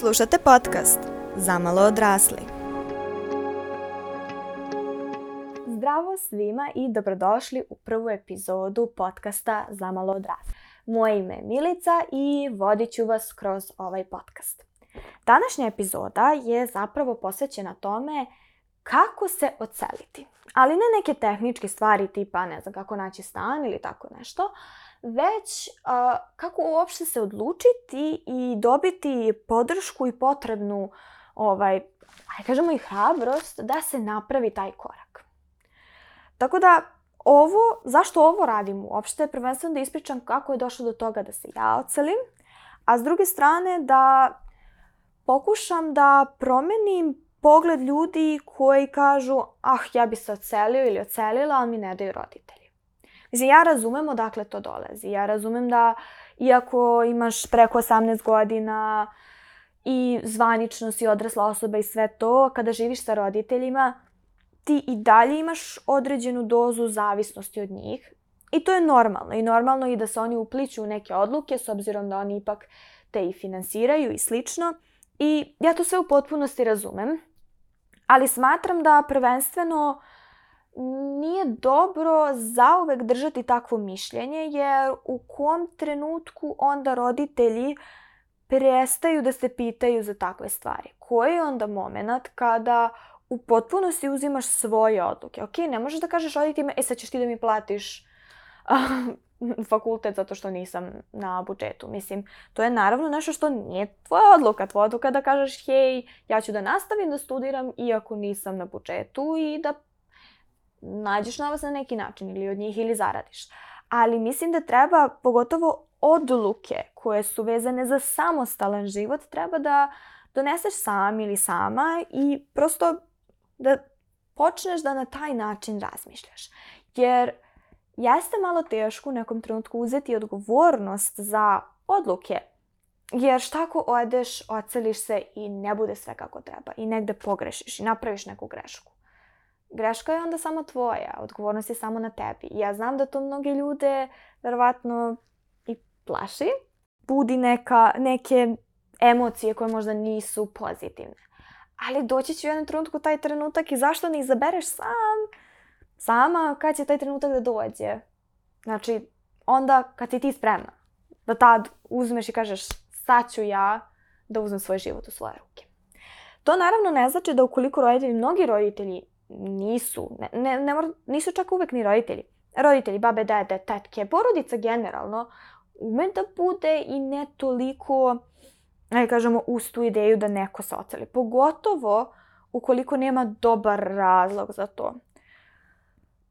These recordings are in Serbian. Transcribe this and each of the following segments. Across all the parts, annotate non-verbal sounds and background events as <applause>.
Slušate podcast Zamalo odrasli. Zdravo svima i dobrodošli u prvu epizodu podcasta Zamalo odrasli. Moje ime je Milica i vodit ću vas kroz ovaj podcast. Današnja epizoda je zapravo posvećena tome kako se oceliti. Ali ne neke tehničke stvari tipa ne znam kako naći stan ili tako nešto, već a, kako uopšte se odlučiti i dobiti podršku i potrebnu, ovaj, ajde kažemo i hrabrost, da se napravi taj korak. Tako da, ovo, zašto ovo radim uopšte? Prvenstveno da ispričam kako je došlo do toga da se ja ocelim, a s druge strane da pokušam da promenim pogled ljudi koji kažu ah ja bi se ocelio ili ocelila, ali mi ne daju roditelji. Mislim, ja razumem odakle to dolazi. Ja razumem da iako imaš preko 18 godina i zvanično si odrasla osoba i sve to, kada živiš sa roditeljima, ti i dalje imaš određenu dozu zavisnosti od njih. I to je normalno. I normalno i da se oni upliću u neke odluke, s obzirom da oni ipak te i finansiraju i slično. I ja to sve u potpunosti razumem. Ali smatram da prvenstveno uh, nije dobro zauvek držati takvo mišljenje jer u kom trenutku onda roditelji prestaju da se pitaju za takve stvari. Koji je onda moment kada u potpunosti uzimaš svoje odluke? Ok, ne možeš da kažeš roditeljima, e sad ćeš ti da mi platiš <laughs> fakultet zato što nisam na budžetu. Mislim, to je naravno nešto što nije tvoja odluka. Tvoja odluka da kažeš, hej, ja ću da nastavim da studiram iako nisam na budžetu i da nađeš novac na neki način ili od njih ili zaradiš. Ali mislim da treba, pogotovo odluke koje su vezane za samostalan život, treba da doneseš sam ili sama i prosto da počneš da na taj način razmišljaš. Jer jeste malo teško u nekom trenutku uzeti odgovornost za odluke. Jer šta ako odeš, oceliš se i ne bude sve kako treba i negde pogrešiš i napraviš neku grešku greška je onda samo tvoja, odgovornost je samo na tebi. Ja znam da to mnoge ljude verovatno i plaši, budi neka, neke emocije koje možda nisu pozitivne. Ali doći će u jednom trenutku taj trenutak i zašto ne izabereš sam, sama, kad će taj trenutak da dođe. Znači, onda kad si ti spremna da tad uzmeš i kažeš sad ću ja da uzmem svoj život u svoje ruke. To naravno ne znači da ukoliko roditelji, mnogi roditelji nisu, ne, ne, ne mora, nisu čak uvek ni roditelji. Roditelji, babe, dede, tetke, porodica generalno ume da bude i ne toliko, ne kažemo, uz tu ideju da neko se oceli. Pogotovo ukoliko nema dobar razlog za to.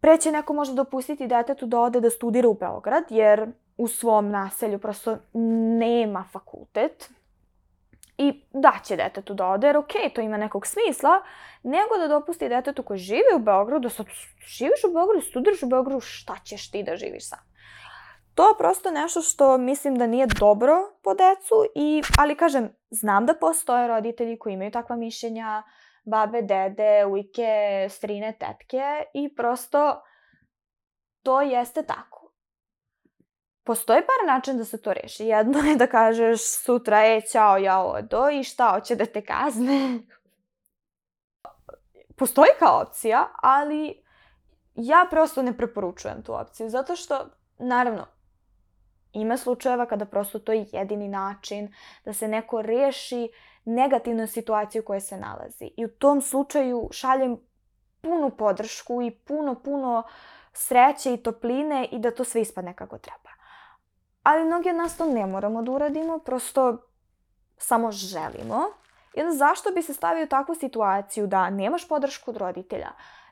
Pre će neko možda dopustiti detetu da ode da studira u Beograd, jer u svom naselju prosto nema fakultet, i daće detetu da ode, jer okej, okay, to ima nekog smisla, nego da dopusti detetu koji živi u Beogradu, da sad živiš u Beogradu, studiraš u Beogradu, šta ćeš ti da živiš sam? To je prosto nešto što mislim da nije dobro po decu, i, ali kažem, znam da postoje roditelji koji imaju takva mišljenja, babe, dede, ujke, strine, tetke i prosto to jeste tako. Postoji par način da se to reši. Jedno je da kažeš sutra, e, ćao, ja odo i šta, hoće da te kazne. Postoji kao opcija, ali ja prosto ne preporučujem tu opciju, zato što, naravno, ima slučajeva kada prosto to je jedini način da se neko reši negativnu situaciju u kojoj se nalazi. I u tom slučaju šaljem punu podršku i puno, puno sreće i topline i da to sve ispadne kako treba ali mnogi od nas to ne moramo da uradimo, prosto samo želimo. I onda zašto bi se stavio u takvu situaciju da nemaš podršku od roditelja,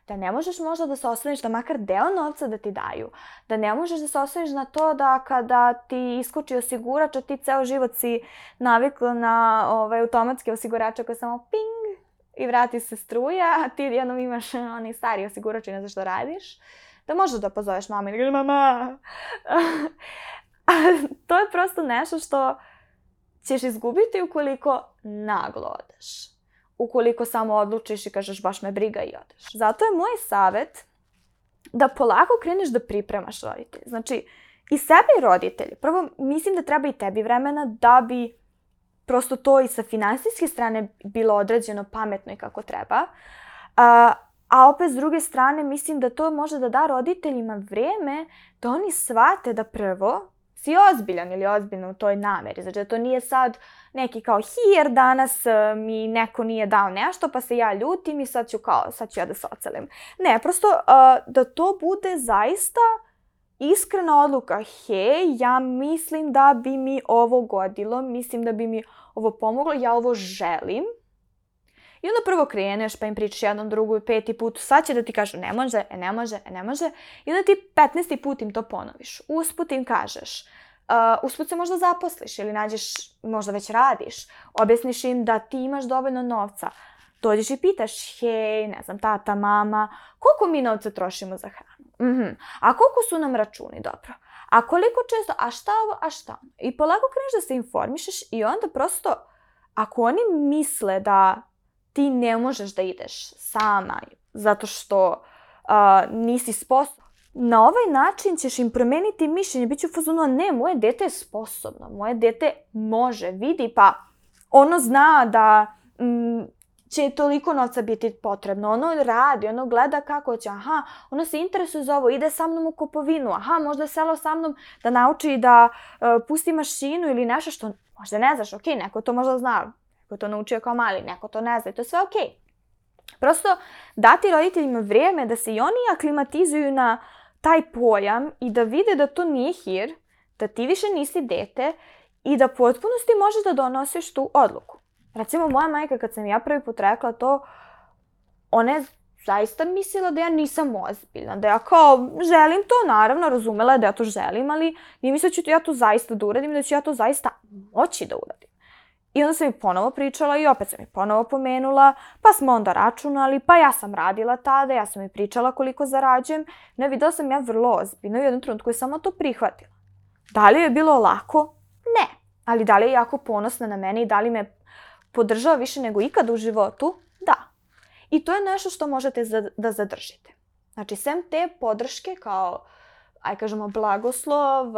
da ne možeš možda da se osloniš da makar deo novca da ti daju, da ne možeš da se osloniš na to da kada ti iskuči osigurač, a ti ceo život si navikla na ovaj, automatske osigurače koje samo ping i vrati se struja, a ti jednom imaš onaj stari osigurač i ne znaš što radiš, da možeš da pozoveš mama i da kaže mama. <laughs> to je prosto nešto što ćeš izgubiti ukoliko naglo odeš. Ukoliko samo odlučiš i kažeš baš me briga i odeš. Zato je moj savet da polako kreneš da pripremaš roditelje. Znači, i sebe i roditelje. Prvo, mislim da treba i tebi vremena da bi prosto to i sa finansijske strane bilo odrađeno pametno i kako treba. A, a opet s druge strane mislim da to može da da roditeljima vreme da oni svate da prvo si ozbiljan ili ozbiljna u toj nameri. Znači da to nije sad neki kao hier, danas e, mi neko nije dao nešto pa se ja ljutim i sad ću kao, sad ću ja da se ocelim. Ne, prosto uh, da to bude zaista iskrena odluka, hej, ja mislim da bi mi ovo godilo, mislim da bi mi ovo pomoglo, ja ovo želim I onda prvo kreneš, pa im pričaš jednom, drugu, peti put, sad će da ti kažu ne može, e ne može, e ne može. I onda ti 15. put im to ponoviš. Usput im kažeš, uh, usput se možda zaposliš ili nađeš, možda već radiš. Objasniš im da ti imaš dovoljno novca. Dođeš i pitaš, hej, ne znam, tata, mama, koliko mi novca trošimo za hranu? Mm -hmm. A koliko su nam računi, dobro? A koliko često, a šta ovo, a šta ono? I polako kreneš da se informišeš i onda prosto, ako oni misle da ti ne možeš da ideš sama, zato što a, nisi sposobna. Na ovaj način ćeš im promeniti mišljenje, bit će u fazonu, ne, moje dete je sposobno, moje dete može, vidi, pa ono zna da mm, će toliko novca biti potrebno. Ono radi, ono gleda kako će, aha, ono se interesuje za ovo, ide sa mnom u kupovinu, aha, možda je selo sa mnom da nauči da e, pusti mašinu ili nešto što možda ne znaš, ok, neko to možda zna, Neko to naučio kao mali, neko to ne zna. To je sve okej. Okay. Prosto dati roditeljima vrijeme da se i oni aklimatizuju na taj pojam i da vide da to nije hir, da ti više nisi dete i da potpunosti možeš da donosiš tu odluku. Recimo, moja majka, kad sam ja prvi put rekla to, ona je zaista mislila da ja nisam ozbiljna, da ja kao želim to, naravno, razumela je da ja to želim, ali nije mislila da ću ja to zaista da uradim, da ću ja to zaista moći da uradim. I onda sam mi ponovo pričala i opet sam mi ponovo pomenula, pa smo onda računali, pa ja sam radila tada, ja sam mi pričala koliko zarađujem. Ne, videla sam ja vrlo ozbiljno i u jednom trenutku je samo to prihvatila. Da li je bilo lako? Ne. Ali da li je jako ponosna na mene i da li me podržava više nego ikad u životu? Da. I to je nešto što možete da zadržite. Znači, sem te podrške kao uh, aj kažemo, blagoslov,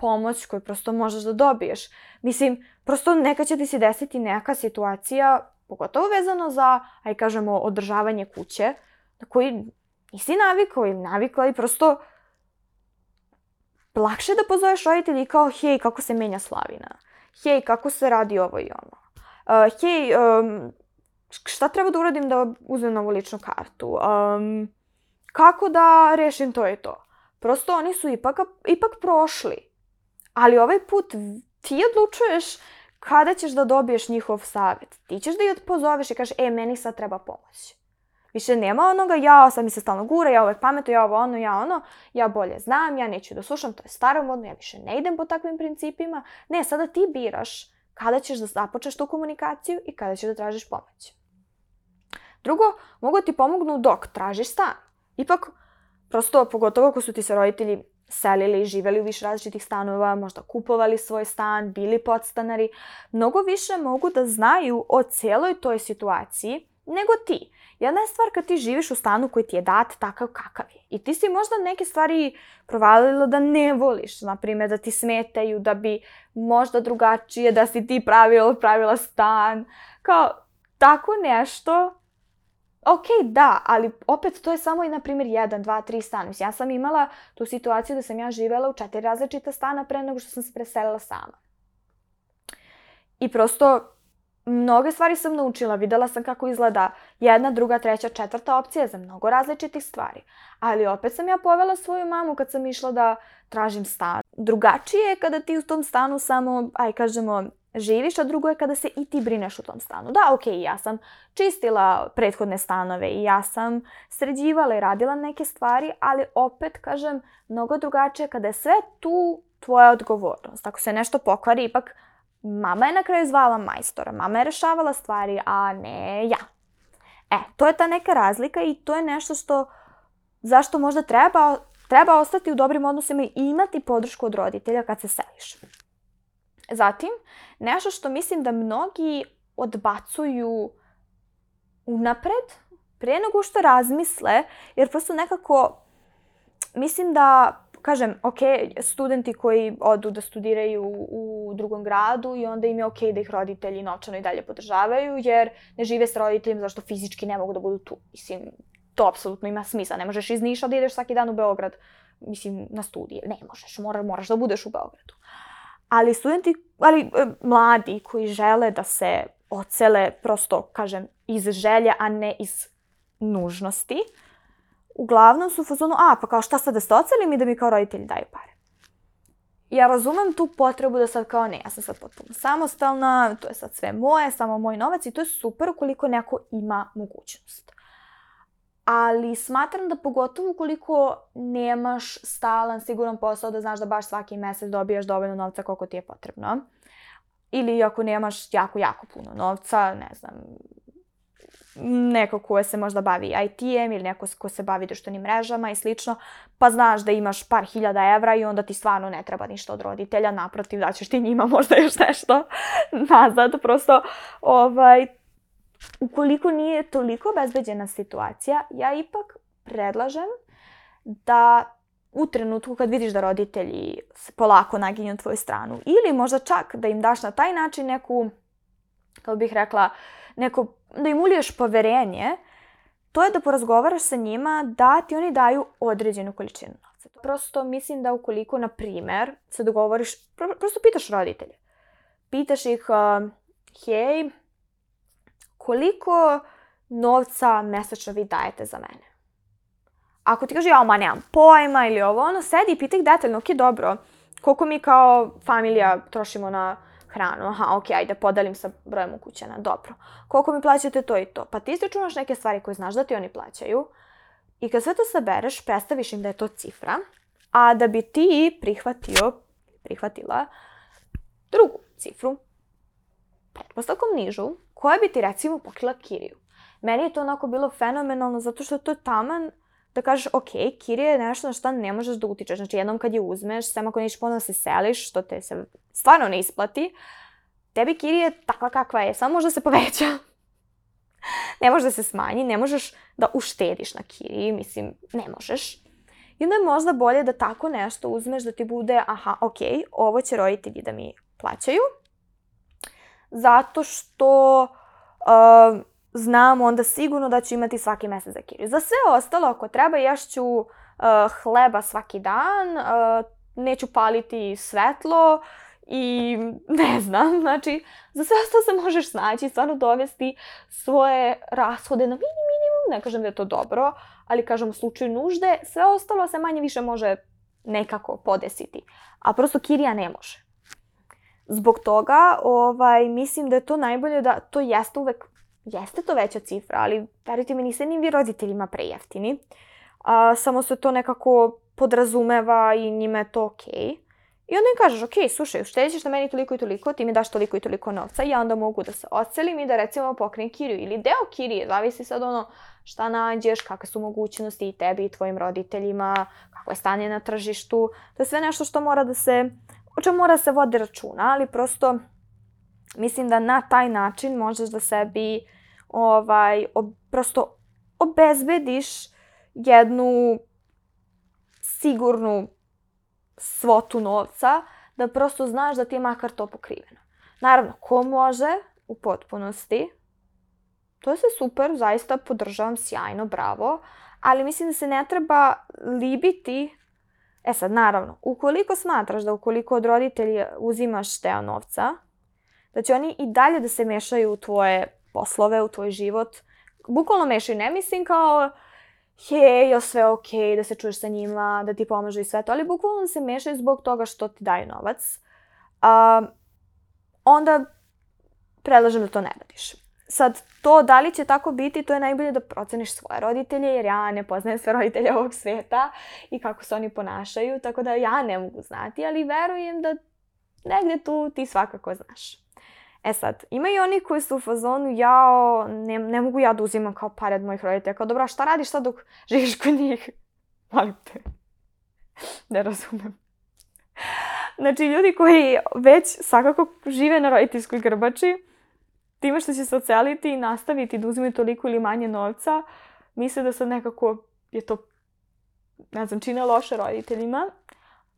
pomoć koju prosto možeš da dobiješ. Mislim, prosto neka će ti se desiti neka situacija, pogotovo vezano za, aj kažemo, održavanje kuće, na koji nisi navikao ili navikla i prosto lakše da pozoveš roditelji kao, hej, kako se menja slavina, hej, kako se radi ovo i ono, uh, hej, um, šta treba da uradim da uzmem novu ličnu kartu, um, kako da rešim to i to. Prosto oni su ipak, ipak prošli. Ali ovaj put ti odlučuješ kada ćeš da dobiješ njihov savjet. Ti ćeš da ih pozoveš i kažeš, e, meni sad treba pomoć. Više nema onoga, ja sam mi se stalno gura, ja uvek pametujem, ja ovo ono, ja ono, ja bolje znam, ja neću da slušam, to je staromodno, ja više ne idem po takvim principima. Ne, sada ti biraš kada ćeš da započeš tu komunikaciju i kada ćeš da tražiš pomoć. Drugo, mogu ti pomognu dok tražiš stan. Ipak, Prosto, pogotovo ako su ti se roditelji selili i živeli u više različitih stanova, možda kupovali svoj stan, bili podstanari, mnogo više mogu da znaju o celoj toj situaciji nego ti. Jedna je stvar kad ti živiš u stanu koji ti je dat takav kakav je. I ti si možda neke stvari provalila da ne voliš, na primjer da ti smetaju, da bi možda drugačije, da si ti pravila, pravila stan. Kao, tako nešto Ok, da, ali opet to je samo, i na primjer, jedan, dva, tri stan. Mislim, ja sam imala tu situaciju da sam ja živela u četiri različita stana pre nego što sam se preselila sama. I prosto mnoge stvari sam naučila, videla sam kako izgleda jedna, druga, treća, četvrta opcija za mnogo različitih stvari. Ali opet sam ja povela svoju mamu kad sam išla da tražim stan. Drugačije je kada ti u tom stanu samo, aj kažemo, živiš, a drugo je kada se i ti brineš u tom stanu. Da, ok, ja sam čistila prethodne stanove i ja sam sređivala i radila neke stvari, ali opet, kažem, mnogo drugačije kada je sve tu tvoja odgovornost. Ako se nešto pokvari, ipak Mama je na kraju zvala majstora, mama je rešavala stvari, a ne ja. E, to je ta neka razlika i to je nešto što, zašto možda treba, treba ostati u dobrim odnosima i imati podršku od roditelja kad se seliš. Zatim, nešto što mislim da mnogi odbacuju unapred, pre nego što razmisle, jer prosto nekako mislim da kažem, ok, studenti koji odu da studiraju u drugom gradu i onda im je ok da ih roditelji novčano i dalje podržavaju, jer ne žive s roditeljima zašto fizički ne mogu da budu tu. Mislim, to apsolutno ima smisla. Ne možeš iz Niša da ideš svaki dan u Beograd, mislim, na studije. Ne možeš, mora, moraš da budeš u Beogradu. Ali studenti, ali e, mladi koji žele da se ocele, prosto, kažem, iz želje, a ne iz nužnosti, uh, uglavnom su u fazonu, a pa kao šta sad da se ocelim i da mi kao roditelji daju pare. Ja razumem tu potrebu da sad kao ne, ja sam sad potpuno samostalna, to je sad sve moje, samo moj novac i to je super ukoliko neko ima mogućnost. Ali smatram da pogotovo ukoliko nemaš stalan, siguran posao da znaš da baš svaki mesec dobijaš dovoljno novca koliko ti je potrebno. Ili ako nemaš jako, jako puno novca, ne znam, neko ko se možda bavi IT-em ili neko ko se bavi društvenim mrežama i slično, pa znaš da imaš par hiljada evra i onda ti stvarno ne treba ništa od roditelja, naprotiv da ćeš ti njima <laughs> možda još nešto <laughs> nazad, prosto ovaj, ukoliko nije toliko obezbeđena situacija, ja ipak predlažem da u trenutku kad vidiš da roditelji polako naginju tvoju stranu ili možda čak da im daš na taj način neku, kao bih rekla, neko da im uliješ poverenje, to je da porazgovaraš sa njima da ti oni daju određenu količinu novca. Prosto mislim da ukoliko, na primer, se dogovoriš, prosto pitaš roditelje. Pitaš ih, uh, hej, koliko novca mesečno vi dajete za mene? Ako ti kaže, ja, ma nemam pojma ili ovo, ono, sedi i pitaj detaljno, ok, dobro, koliko mi kao familija trošimo na hranu, aha, ok, ajde, podelim sa brojem ukućena, dobro. Koliko mi plaćate to i to? Pa ti izračunaš neke stvari koje znaš da ti oni plaćaju i kad sve to sabereš, predstaviš im da je to cifra, a da bi ti prihvatio, prihvatila drugu cifru, pretpostavkom nižu, koja bi ti recimo pokrila kiriju. Meni je to onako bilo fenomenalno zato što to taman da kažeš, ok, kirija je nešto na šta ne možeš da utičeš. Znači, jednom kad je uzmeš, sem ako nećeš ponovno se seliš, što te se stvarno ne isplati, tebi kirija je takva kakva je, samo može da se poveća. <laughs> ne može da se smanji, ne možeš da uštediš na kiriji, mislim, ne možeš. I onda je možda bolje da tako nešto uzmeš da ti bude, aha, ok, ovo će roditelji da mi plaćaju, zato što uh, znam onda sigurno da ću imati svaki mesec za kiriju. Za sve ostalo, ako treba, jašću uh, eh, hleba svaki dan, uh, neću paliti svetlo i <laughs> ne znam, znači za sve ostalo se možeš snaći stvarno dovesti svoje rashode na mini minimum, ne kažem da je to dobro, ali kažem u slučaju nužde, sve ostalo se manje više može nekako podesiti. A prosto kirija ne može. Zbog toga, ovaj, mislim da je to najbolje da to jeste uvek jeste to veća cifra, ali verujte mi, niste ni vi roditeljima prejeftini. A, samo se to nekako podrazumeva i njima je to okej. Okay. I onda im kažeš, ok, slušaj, ušteđeš na meni toliko i toliko, ti mi daš toliko i toliko novca, ja onda mogu da se ocelim i da recimo pokrenem kiriju ili deo kirije, zavisi sad ono šta nađeš, kakve su mogućnosti i tebi i tvojim roditeljima, kako je stanje na tržištu, to je sve nešto što mora da se, o čemu mora da se vode računa, ali prosto Mislim da na taj način možeš da sebi ovaj, ob, prosto obezbediš jednu sigurnu svotu novca, da prosto znaš da ti je makar to pokriveno. Naravno, ko može u potpunosti, to je sve super, zaista podržavam, sjajno, bravo, ali mislim da se ne treba libiti E sad, naravno, ukoliko smatraš da ukoliko od roditelja uzimaš deo novca, da će oni i dalje da se mešaju u tvoje poslove, u tvoj život. Bukvalno mešaju, ne mislim kao hej, jel sve okej, da se čuješ sa njima, da ti pomažu i sve to, ali bukvalno se mešaju zbog toga što ti daju novac. Um, onda predlažem da to ne radiš. Sad, to da li će tako biti, to je najbolje da proceniš svoje roditelje, jer ja ne poznajem sve roditelje ovog sveta i kako se oni ponašaju, tako da ja ne mogu znati, ali verujem da negde tu ti svakako znaš. E sad, ima i oni koji su u fazonu, jao, ne, ne mogu ja da uzimam kao pare od mojih roditelja. Kao, dobra, šta radiš sad dok živiš kod njih? <laughs> Molim te. ne razumem. Znači, ljudi koji već svakako žive na roditeljskoj grbači, tima što će se oceliti i nastaviti da uzimaju toliko ili manje novca, misle da sad nekako je to, ne znam, čine loše roditeljima.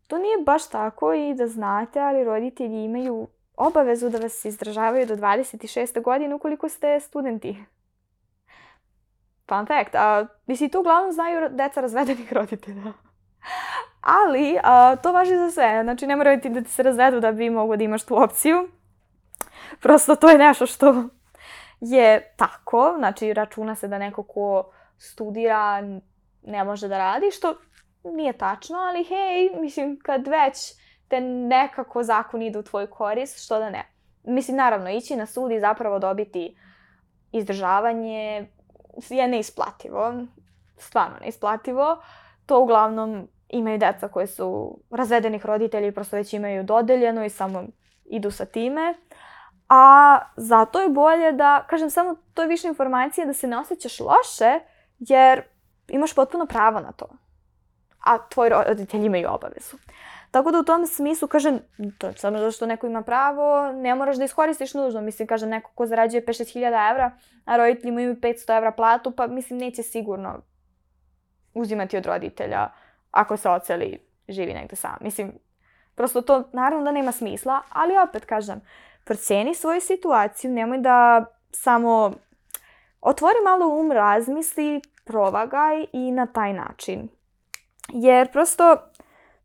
To nije baš tako i da znate, ali roditelji imaju obavezu da vas izdržavaju do 26. godine ukoliko ste studenti. Fun fact. A, mislim, to uglavnom znaju deca razvedenih <laughs> roditelja. Ali, a, to važi za sve. Znači, ne moraju ti da ti se razvedu da bi mogo da imaš tu opciju. Prosto, to je nešto što je tako. Znači, računa se da neko ko studira ne može da radi, što nije tačno, ali hej, mislim, kad već te nekako zakon ide u tvoj koris, što da ne. Mislim, naravno, ići na sud i zapravo dobiti izdržavanje je neisplativo, stvarno neisplativo. To uglavnom imaju deca koje su razvedenih roditelji, prosto već imaju dodeljeno i samo idu sa time. A zato je bolje da, kažem samo, to je više informacije da se ne osjećaš loše, jer imaš potpuno pravo na to. A tvoji roditelji imaju obavezu. Tako da u tom smislu, kažem, to samo zato što neko ima pravo, ne moraš da iskoristiš nužno. Mislim, kaže, neko ko zarađuje 5-6 hiljada evra, a roditelji mu imaju 500 evra platu, pa mislim, neće sigurno uzimati od roditelja ako se oceli, živi negde sam. Mislim, prosto to naravno da nema smisla, ali opet kažem, proceni svoju situaciju, nemoj da samo otvori malo um, razmisli, provagaj i na taj način. Jer prosto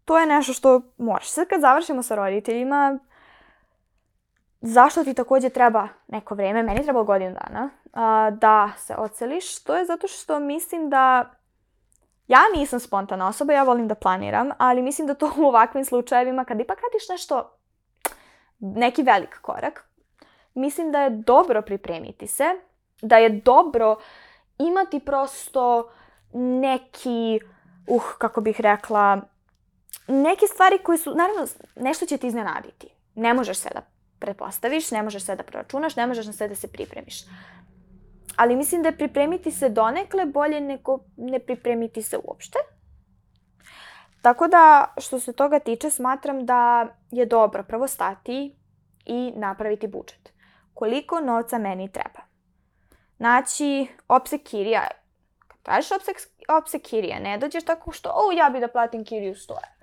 to je nešto što možeš. Sad kad završimo sa roditeljima, zašto ti takođe treba neko vreme, meni treba godinu dana, da se oceliš, to je zato što mislim da Ja nisam spontana osoba, ja volim da planiram, ali mislim da to u ovakvim slučajevima, kad ipak radiš nešto, neki velik korak, mislim da je dobro pripremiti se, da je dobro imati prosto neki, uh, kako bih rekla, neke stvari koje su, naravno, nešto će ti iznenaditi. Ne možeš sve da pretpostaviš, ne možeš sve da proračunaš, ne možeš na sve da se pripremiš. Ali mislim da je pripremiti se donekle bolje nego ne pripremiti se uopšte. Tako da, što se toga tiče, smatram da je dobro prvo stati i napraviti budžet. Koliko novca meni treba? Naći opsek kirija. Kad tražiš opsek, opsek kirija, ne dođeš tako što, o, ja bi da platim kiriju 100 evra.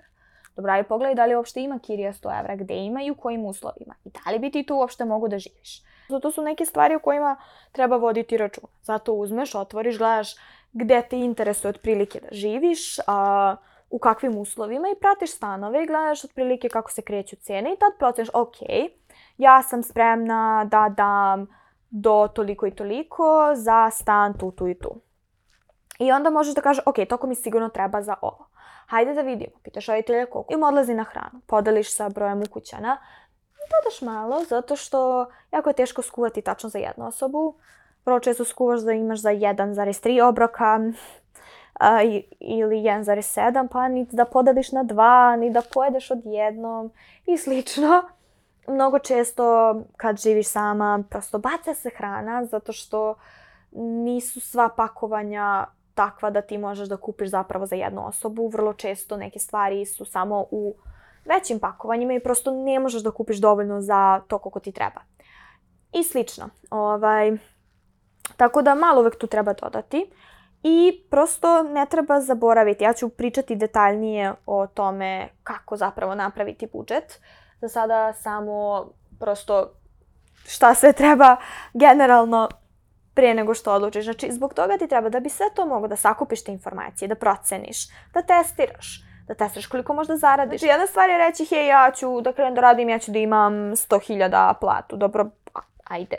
Dobra, aj pogledaj da li uopšte ima kirija 100 evra, gde ima i u kojim uslovima. I da li bi ti to uopšte mogu da živiš. Zato su neke stvari o kojima treba voditi računa. Zato uzmeš, otvoriš, gledaš gde te interesuje otprilike da živiš, a, u kakvim uslovima i pratiš stanove i gledaš otprilike kako se kreću cene i tad proceniš, ok, ja sam spremna da dam do toliko i toliko za stan tu, tu i tu. I onda možeš da kažeš, ok, toko mi sigurno treba za ovo hajde da vidimo. Pitaš roditelja koliko im odlazi na hranu. Podeliš sa brojem ukućana. Dodaš malo, zato što jako je teško skuvati tačno za jednu osobu. Vrlo često skuvaš da imaš za 1,3 obroka a, ili 1,7, pa ni da podeliš na dva, ni da pojedeš od jednom i slično mnogo često kad živiš sama prosto baca se hrana zato što nisu sva pakovanja takva da ti možeš da kupiš zapravo za jednu osobu. Vrlo često neke stvari su samo u većim pakovanjima i prosto ne možeš da kupiš dovoljno za to koliko ti treba. I slično. Ovaj, tako da malo uvek tu treba dodati. I prosto ne treba zaboraviti. Ja ću pričati detaljnije o tome kako zapravo napraviti budžet. Za sada samo prosto šta sve treba generalno pre nego što odlučiš. Znači, zbog toga ti treba da bi sve to mogo da sakupiš te informacije, da proceniš, da testiraš, da testiraš koliko možda zaradiš. Znači, jedna stvar je reći, hej, ja ću da krenem da radim, ja ću da imam 100.000 platu, dobro, ajde.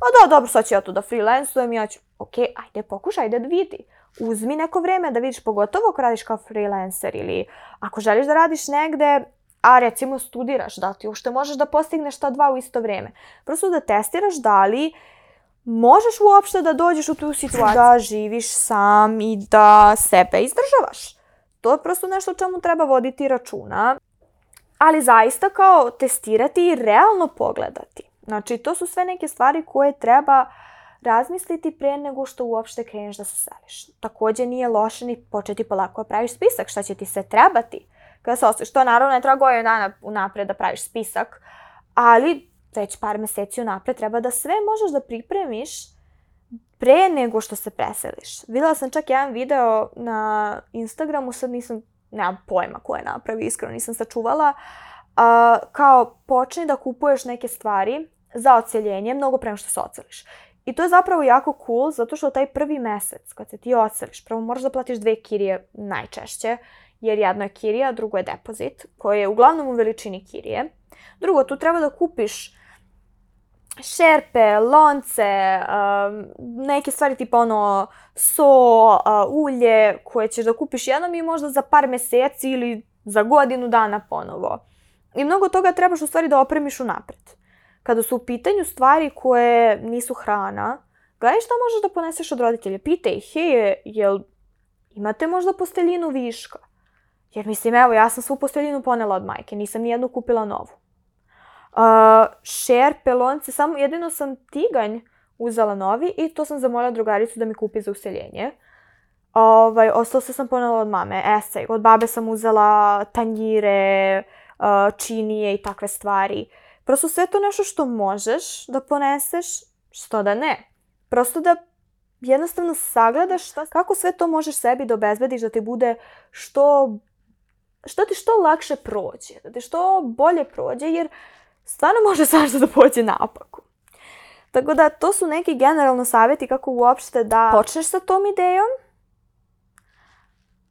Pa da, dobro, sad ću ja to da freelancujem, ja ću, ok, ajde, pokušaj da vidi. Uzmi neko vreme da vidiš, pogotovo ako radiš kao freelancer ili ako želiš da radiš negde, a recimo studiraš, da ti uopšte možeš da postigneš ta dva u isto vreme. Prosto da testiraš da li možeš uopšte da dođeš u tu situaciju da živiš sam i da sebe izdržavaš. To je prosto nešto o čemu treba voditi računa, ali zaista kao testirati i realno pogledati. Znači, to su sve neke stvari koje treba razmisliti pre nego što uopšte kreneš da se seliš. Takođe, nije loše ni početi polako da praviš spisak šta će ti sve trebati. Kada se osviš, to naravno ne treba godinu dana unapred da praviš spisak, ali već par meseci unapred treba da sve možeš da pripremiš pre nego što se preseliš. Videla sam čak jedan video na Instagramu, sad nisam, nemam pojma ko je napravi, iskreno nisam sačuvala, a, kao počni da kupuješ neke stvari za oceljenje mnogo prema što se oceliš. I to je zapravo jako cool zato što taj prvi mesec kad se ti oceliš, prvo moraš da platiš dve kirije najčešće, jer jedno je kirija, drugo je depozit, koji je uglavnom u veličini kirije. Drugo, tu treba da kupiš šerpe, lonce, um, neke stvari tipa ono so, uh, ulje koje ćeš da kupiš jednom i možda za par meseci ili za godinu dana ponovo. I mnogo toga trebaš u stvari da opremiš unapred. Kada su u pitanju stvari koje nisu hrana, gledaj šta možeš da poneseš od roditelja. Pitaj hej, jel imate možda posteljinu viška? Jer mislim, evo, ja sam svu posteljinu ponela od majke, nisam nijednu kupila novu šerpe, lonce, samo jedino sam tiganj uzela novi i to sam zamolila drugaricu da mi kupi za useljenje. Ovaj, ostalo se sam ponela od mame, esej. Od babe sam uzela tanjire, činije i takve stvari. Prosto sve to nešto što možeš da poneseš, što da ne. Prosto da jednostavno sagledaš da, šta, kako sve to možeš sebi da obezbediš da ti bude što, što ti što lakše prođe, da ti što bolje prođe, jer uh, stvarno može <laughs> svašta da pođe napaku. Tako da, to su neki generalno savjeti kako uopšte da počneš sa tom idejom,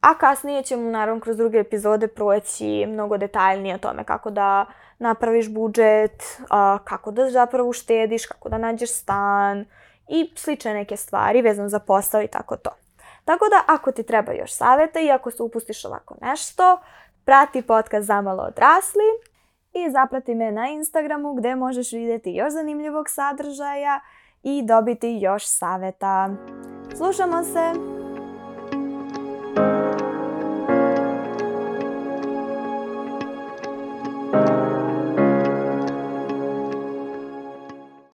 a kasnije ćemo naravno kroz druge epizode proći mnogo detaljnije o tome kako da napraviš budžet, kako da zapravo štediš, kako da nađeš stan i slične neke stvari vezano za posao i tako to. Tako da ako ti treba još saveta i ako se upustiš ovako nešto, prati podcast Zamalo odrasli, i zaprati me na Instagramu gde možeš videti još zanimljivog sadržaja i dobiti još savjeta. Slušamo se!